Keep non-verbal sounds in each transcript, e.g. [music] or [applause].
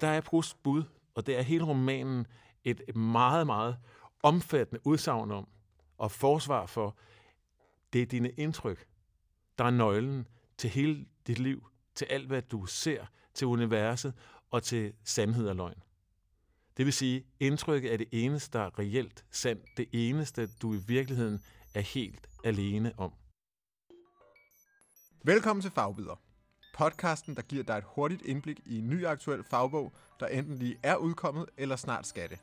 der er Prousts bud, og det er hele romanen et meget, meget omfattende udsagn om og forsvar for, det er dine indtryk, der er nøglen til hele dit liv, til alt, hvad du ser, til universet og til sandhed og løgn. Det vil sige, indtrykket er det eneste, der er reelt sandt, det eneste, du i virkeligheden er helt alene om. Velkommen til Fagbider. Podcasten, der giver dig et hurtigt indblik i en ny aktuel fagbog, der enten lige er udkommet eller snart skal det.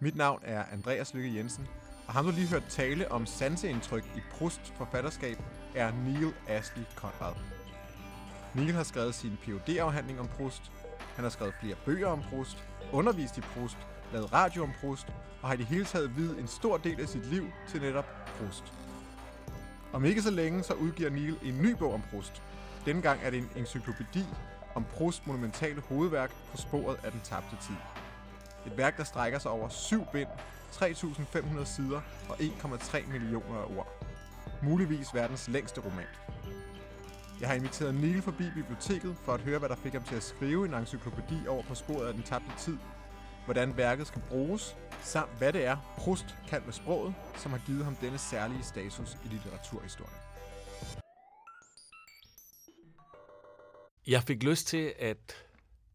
Mit navn er Andreas Lykke Jensen, og ham du lige hørt tale om sanseindtryk i Proust forfatterskab, er Neil Ashley Conrad. Neil har skrevet sin phd afhandling om Proust, han har skrevet flere bøger om Proust, undervist i Proust, lavet radio om Proust, og har i det hele taget videt en stor del af sit liv til netop Proust. Om ikke så længe, så udgiver Neil en ny bog om Proust. Denne gang er det en encyklopædi om Prousts monumentale hovedværk på sporet af den tabte tid. Et værk, der strækker sig over syv bind, 3.500 sider og 1,3 millioner af ord. Muligvis verdens længste roman. Jeg har inviteret Niel forbi biblioteket for at høre, hvad der fik ham til at skrive en encyklopædi over på sporet af den tabte tid, hvordan værket skal bruges, samt hvad det er, Proust kan med sproget, som har givet ham denne særlige status i litteraturhistorien. Jeg fik lyst til at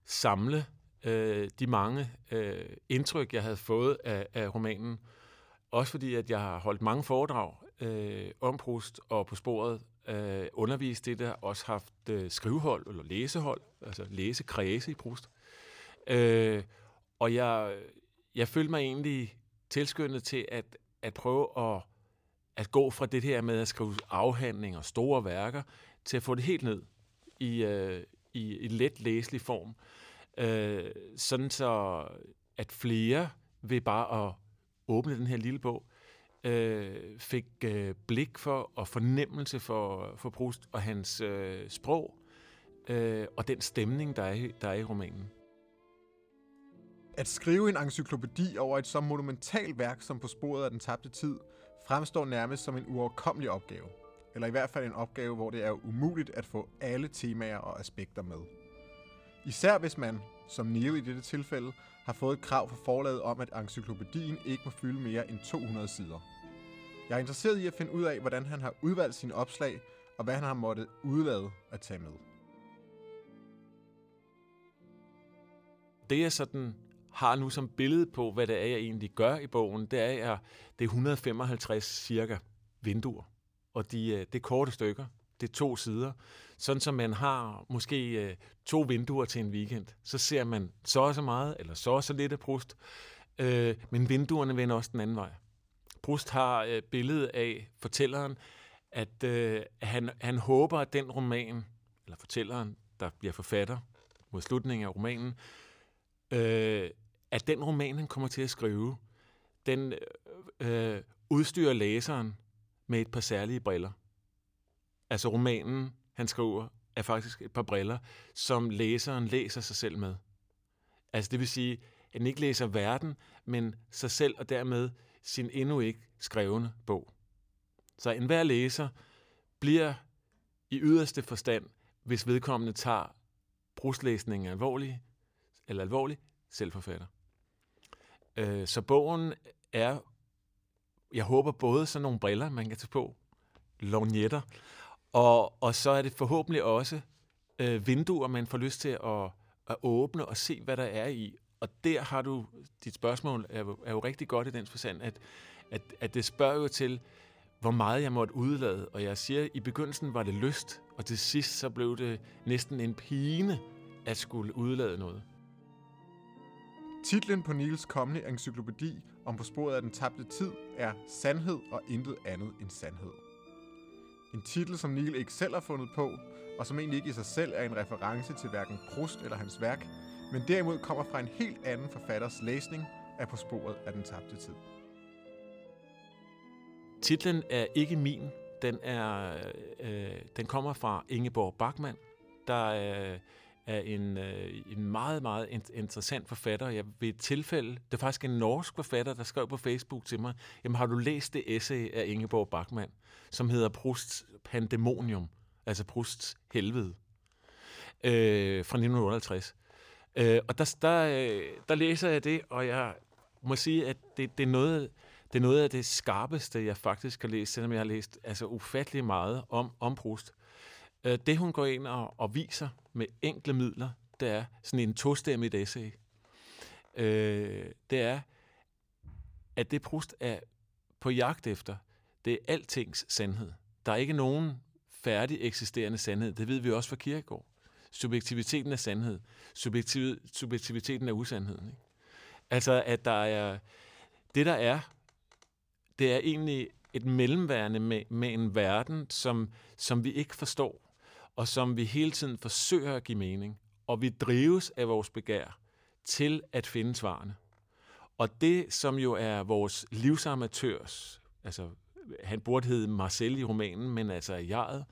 samle øh, de mange øh, indtryk, jeg havde fået af, af romanen. Også fordi, at jeg har holdt mange foredrag øh, om Proust og på sporet øh, undervist det der, også haft øh, skrivehold eller læsehold, altså læsekredse i Proust. Øh, og jeg, jeg følte mig egentlig tilskyndet til at, at prøve at, at gå fra det her med at skrive afhandlinger og store værker, til at få det helt ned i, øh, i, i let læselig form. Øh, sådan så, at flere ved bare at åbne den her lille bog, øh, fik øh, blik for og fornemmelse for, for Proust og hans øh, sprog øh, og den stemning, der er, der er i romanen. At skrive en encyklopædi over et så monumentalt værk som på sporet af den tabte tid, fremstår nærmest som en uoverkommelig opgave. Eller i hvert fald en opgave, hvor det er umuligt at få alle temaer og aspekter med. Især hvis man, som Neil i dette tilfælde, har fået et krav fra forlaget om, at encyklopædien ikke må fylde mere end 200 sider. Jeg er interesseret i at finde ud af, hvordan han har udvalgt sine opslag, og hvad han har måttet udlade at tage med. Det jeg sådan har nu som billede på, hvad det er, jeg egentlig gør i bogen, det er, at det er 155 cirka vinduer, og de, øh, det er korte stykker, det er to sider. Sådan som man har måske øh, to vinduer til en weekend, så ser man så og så meget, eller så og så lidt af Proust, øh, men vinduerne vender også den anden vej. Proust har billedet af fortælleren, at han, han håber, at den roman, eller fortælleren, der bliver forfatter mod slutningen af romanen, øh, at den roman, han kommer til at skrive, den øh, udstyrer læseren med et par særlige briller. Altså romanen, han skriver, er faktisk et par briller, som læseren læser sig selv med. Altså det vil sige, at han ikke læser verden, men sig selv og dermed sin endnu ikke skrevne bog. Så enhver læser bliver i yderste forstand, hvis vedkommende tager bruslæsningen alvorlig, eller alvorlig, selvforfatter. Øh, så bogen er, jeg håber både sådan nogle briller, man kan tage på, lorgnetter, og, og så er det forhåbentlig også øh, vinduer, man får lyst til at, at åbne og se, hvad der er i. Og der har du, dit spørgsmål er, jo, er jo rigtig godt i den forstand, at, at, at det spørger jo til, hvor meget jeg måtte udlade. Og jeg siger, i begyndelsen var det lyst, og til sidst så blev det næsten en pine at skulle udlade noget. Titlen på Niels kommende encyklopædi om på sporet af den tabte tid er Sandhed og intet andet end sandhed. En titel, som Neil ikke selv har fundet på, og som egentlig ikke i sig selv er en reference til hverken Proust eller hans værk, men derimod kommer fra en helt anden forfatters læsning af På sporet af den tabte tid. Titlen er ikke min. Den, er, øh, øh den kommer fra Ingeborg Bachmann, der øh, af en, øh, en meget, meget interessant forfatter. Jeg ved et tilfælde, det er faktisk en norsk forfatter, der skrev på Facebook til mig, jamen har du læst det essay af Ingeborg Bachmann, som hedder Prusts Pandemonium, altså Prusts helvede, øh, fra 1958. Øh, og der, der, øh, der læser jeg det, og jeg må sige, at det, det, er noget, det er noget af det skarpeste, jeg faktisk har læst, selvom jeg har læst altså ufattelig meget om, om Proust. Øh, Øh, det, hun går ind og, og viser med enkle midler, det er sådan en tostemmigt essay. Øh, det er, at det Proust er på jagt efter, det er altings sandhed. Der er ikke nogen færdig eksisterende sandhed. Det ved vi også fra Kierkegaard. Subjektiviteten er sandhed. Subjektiv, subjektiviteten er usandheden. Ikke? Altså, at der er... Det, der er, det er egentlig et mellemværende med, med en verden, som, som vi ikke forstår, og som vi hele tiden forsøger at give mening. Og vi drives af vores begær til at finde svarene. Og det, som jo er vores livsamatørs, altså han burde hedde Marcel i romanen, men altså jeget,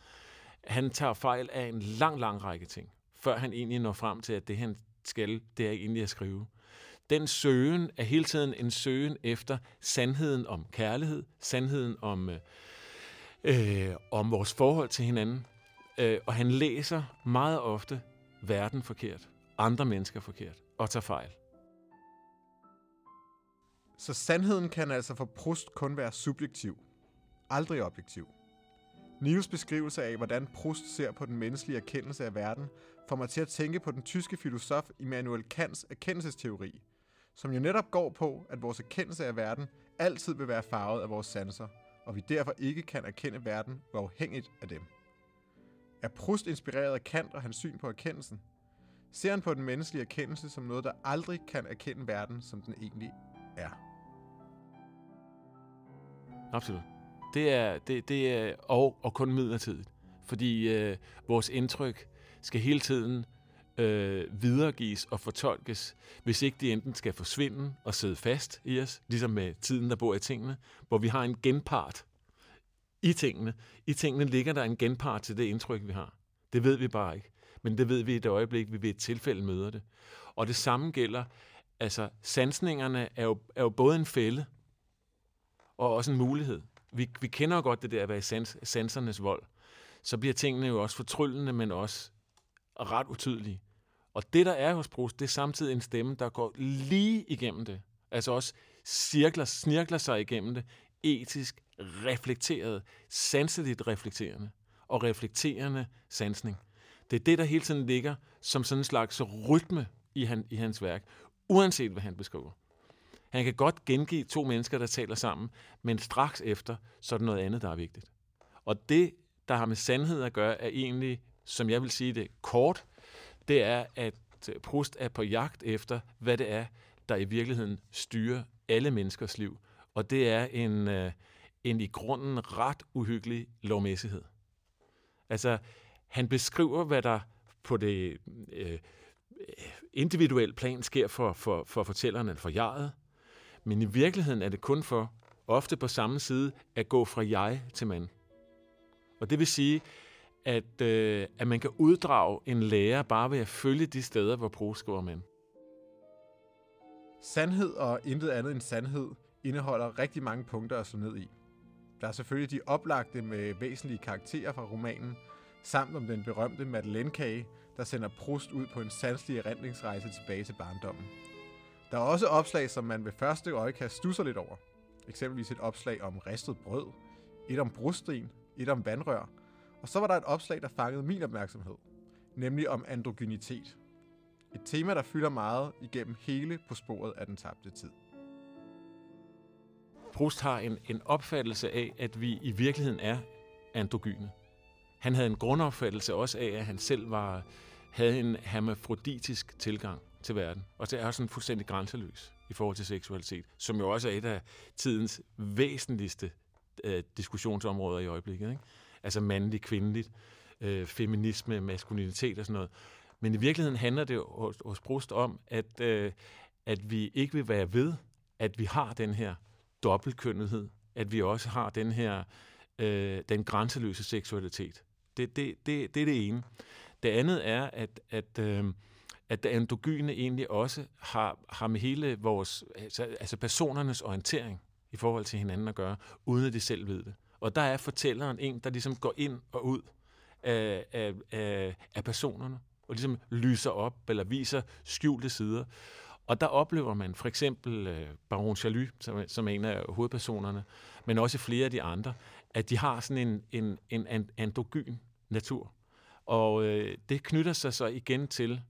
han tager fejl af en lang, lang række ting, før han egentlig når frem til, at det han skal, det er egentlig at skrive. Den søgen er hele tiden en søgen efter sandheden om kærlighed, sandheden om, øh, øh om vores forhold til hinanden. Øh, og han læser meget ofte verden forkert, andre mennesker forkert, og tager fejl. Så sandheden kan altså for Proust kun være subjektiv, aldrig objektiv. Niels beskrivelse af, hvordan Proust ser på den menneskelige erkendelse af verden, får mig til at tænke på den tyske filosof Immanuel Kants erkendelsesteori, som jo netop går på, at vores erkendelse af verden altid vil være farvet af vores sanser, og vi derfor ikke kan erkende verden uafhængigt af dem. Er Proust inspireret af Kant og hans syn på erkendelsen? Ser han på den menneskelige erkendelse som noget, der aldrig kan erkende verden, som den egentlig er? Absolut. Det er, det, det er og, og kun midlertidigt. Fordi øh, vores indtryk skal hele tiden øh, videregives og fortolkes, hvis ikke de enten skal forsvinde og sidde fast i os, ligesom med tiden, der bor i tingene, hvor vi har en genpart i tingene. I tingene ligger der en genpart til det indtryk, vi har. Det ved vi bare ikke. Men det ved vi i det øjeblik, vi ved et tilfælde møder det. Og det samme gælder, altså sansningerne er jo, er jo både en fælde og også en mulighed. Vi, vi kender jo godt det der at være i sans, sansernes vold. Så bliver tingene jo også fortryllende, men også ret utydelige. Og det, der er hos Proust, det er samtidig en stemme, der går lige igennem det. Altså også cirkler, snirkler sig igennem det, etisk reflekteret, sanseligt reflekterende og reflekterende sansning. Det er det, der hele tiden ligger som sådan en slags rytme i, han, i hans værk, uanset hvad han beskriver. Han kan godt gengive to mennesker, der taler sammen, men straks efter, så er det noget andet, der er vigtigt. Og det, der har med sandhed at gøre, er egentlig, som jeg vil sige det kort, det er, at øh, Proust er på jagt efter, hvad det er, der i virkeligheden styrer alle menneskers liv. Og det er en, øh, en i grunden ret uhyggelig lovmæssighed. Altså, han beskriver, hvad der på det øh, individuelle plan sker for, for, for fortælleren eller for jeget, men i virkeligheden er det kun for, ofte på samme side, at gå fra jeg til mand. Og det vil sige, at, øh, at man kan uddrage en lærer bare ved at følge de steder, hvor Proust skriver mand. Sandhed og intet andet end sandhed indeholder rigtig mange punkter at slå ned i. Der er selvfølgelig de oplagte med væsentlige karakterer fra romanen, samt om den berømte Madeleine-kage, der sender Proust ud på en sanselig erindringsrejse tilbage til barndommen. Der er også opslag, som man ved første øjekast stusser lidt over. Eksempelvis et opslag om ristet brød, et om brustrin, et om vandrør, og så var der et opslag, der fangede min opmærksomhed, nemlig om androgynitet. Et tema, der fylder meget igennem hele på sporet af den tabte tid. Proust har en, en opfattelse af, at vi i virkeligheden er androgyne. Han havde en grundopfattelse også af, at han selv var, havde en hermafroditisk tilgang til verden. Og det er sådan fuldstændig grænseløs i forhold til seksualitet, som jo også er et af tidens væsentligste øh, diskussionsområder i øjeblikket. Ikke? Altså mandligt, kvindeligt, øh, feminisme, maskulinitet og sådan noget. Men i virkeligheden handler det hos, hos Brust om, at, øh, at vi ikke vil være ved, at vi har den her dobbeltkønnethed, at vi også har den her øh, den grænseløse seksualitet. Det, det, det, det er det ene. Det andet er, at, at, øh, at det androgyne egentlig også har, har med hele vores, altså, altså personernes orientering i forhold til hinanden at gøre, uden at de selv ved det. Og der er fortælleren en, der ligesom går ind og ud af, af, af, af personerne, og ligesom lyser op eller viser skjulte sider. Og der oplever man for eksempel øh, Baron Chaly, som, som er en af hovedpersonerne, men også flere af de andre, at de har sådan en, en, en androgyn natur. Og øh, det knytter sig så igen til,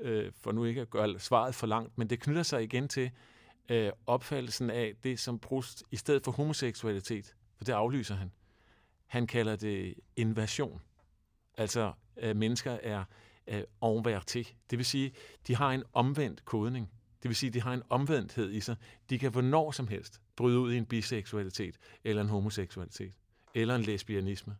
øh, for nu ikke at gøre svaret for langt, men det knytter sig igen til øh, opfattelsen af det som Proust, i stedet for homoseksualitet, for det aflyser han, han kalder det inversion. Altså, øh, mennesker er øh, enverté. Det vil sige, de har en omvendt kodning. Det vil sige, de har en omvendthed i sig. De kan hvornår som helst bryde ud i en biseksualitet, eller en homoseksualitet, eller en lesbianisme,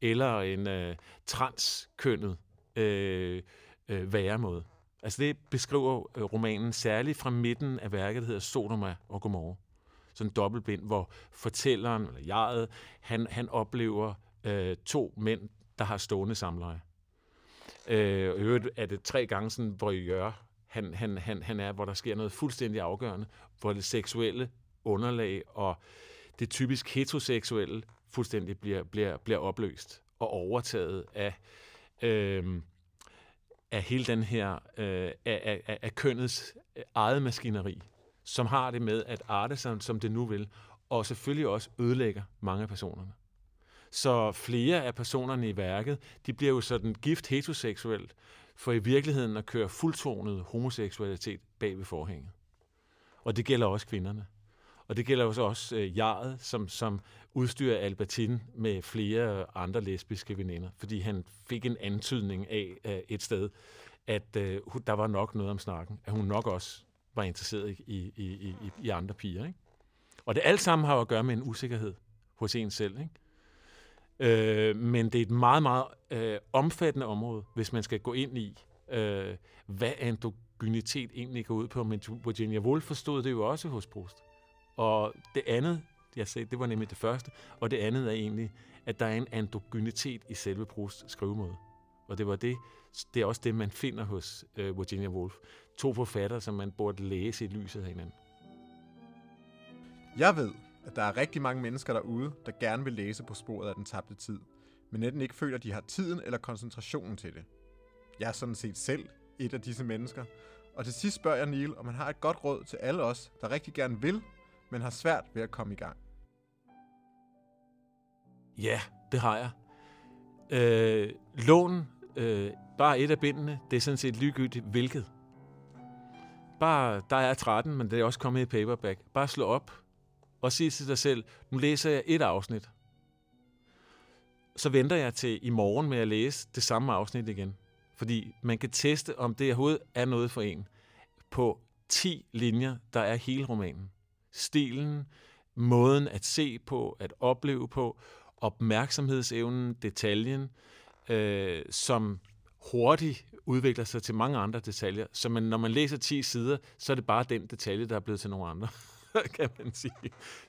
eller en øh, transkønnet øh, øh, væremåde. Altså det beskriver øh, romanen særligt fra midten af værket, der hedder Sodoma og Gomorra. Sådan en dobbeltbind, hvor fortælleren, eller jeget, han, han oplever øh, to mænd, der har stående samleje. Øh, og øvrigt er det tre gange sådan, hvor gør, han, han, han, han er, hvor der sker noget fuldstændig afgørende, hvor det seksuelle underlag og det typisk heteroseksuelle fuldstændig bliver, bliver, bliver opløst og overtaget af, øh, af hele den her, øh, af, af, af kønnets eget maskineri, som har det med at arte sig, som det nu vil, og selvfølgelig også ødelægger mange af personerne. Så flere af personerne i værket, de bliver jo sådan gift heteroseksuelt, for i virkeligheden at køre fuldtonet homoseksualitet bag ved forhænget. Og det gælder også kvinderne. Og det gælder også også øh, Jaret, som, som udstyrer Albertine med flere andre lesbiske veninder, fordi han fik en antydning af øh, et sted, at øh, der var nok noget om snakken, at hun nok også var interesseret i, i, i, i, i andre piger. Ikke? Og det alt sammen har at gøre med en usikkerhed hos en selv. Ikke? Øh, men det er et meget, meget øh, omfattende område, hvis man skal gå ind i, øh, hvad androgynitet egentlig går ud på. Men Virginia Woolf forstod det jo også hos Proust. Og det andet, jeg sagde, det var nemlig det første, og det andet er egentlig, at der er en androgynitet i selve Prousts skrivemåde. Og det var det, det er også det, man finder hos øh, Virginia Woolf. To forfattere, som man burde læse i lyset af hinanden. Jeg ved, at der er rigtig mange mennesker derude, der gerne vil læse på sporet af den tabte tid, men enten ikke føler, at de har tiden eller koncentrationen til det. Jeg er sådan set selv et af disse mennesker, og til sidst spørger jeg Neil, om han har et godt råd til alle os, der rigtig gerne vil, men har svært ved at komme i gang. Ja, det har jeg. Øh, lån øh, bare et af bindene, det er sådan set ligegyldigt hvilket. Bare, der er 13, men det er også kommet i paperback. Bare slå op og sige til dig selv, nu læser jeg et afsnit. Så venter jeg til i morgen med at læse det samme afsnit igen. Fordi man kan teste, om det overhovedet er noget for en. På 10 linjer, der er hele romanen. Stilen, måden at se på, at opleve på, opmærksomhedsevnen, detaljen, øh, som hurtigt udvikler sig til mange andre detaljer. Så man, når man læser 10 sider, så er det bare den detalje, der er blevet til nogle andre, [laughs] kan man sige.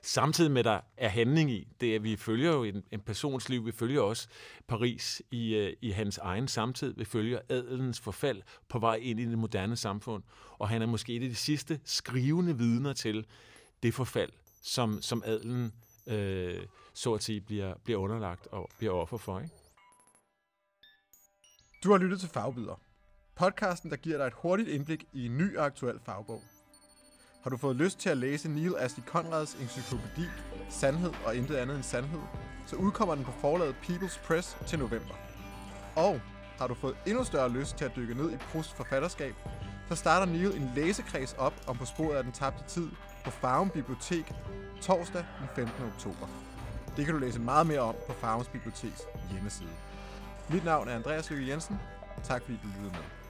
Samtidig med, at der er handling i, det er, at vi følger jo en, en persons liv, vi følger også Paris i, øh, i hans egen samtid, vi følger adelens forfald på vej ind i det moderne samfund, og han er måske et af de sidste skrivende vidner til det forfald, som, som adelen øh, så at sige bliver, bliver underlagt og bliver offer for. Ikke? Du har lyttet til Fagbyder. Podcasten, der giver dig et hurtigt indblik i en ny og aktuel fagbog. Har du fået lyst til at læse Neil Ashley Conrads encyklopædi Sandhed og intet andet end sandhed, så udkommer den på forlaget People's Press til november. Og har du fået endnu større lyst til at dykke ned i Prousts forfatterskab, så starter Neil en læsekreds op om på sporet af den tabte tid på Farum Bibliotek torsdag den 15. oktober. Det kan du læse meget mere om på Farums Biblioteks hjemmeside. Mit navn er Andreas Løkke Jensen. Tak fordi du lyttede med.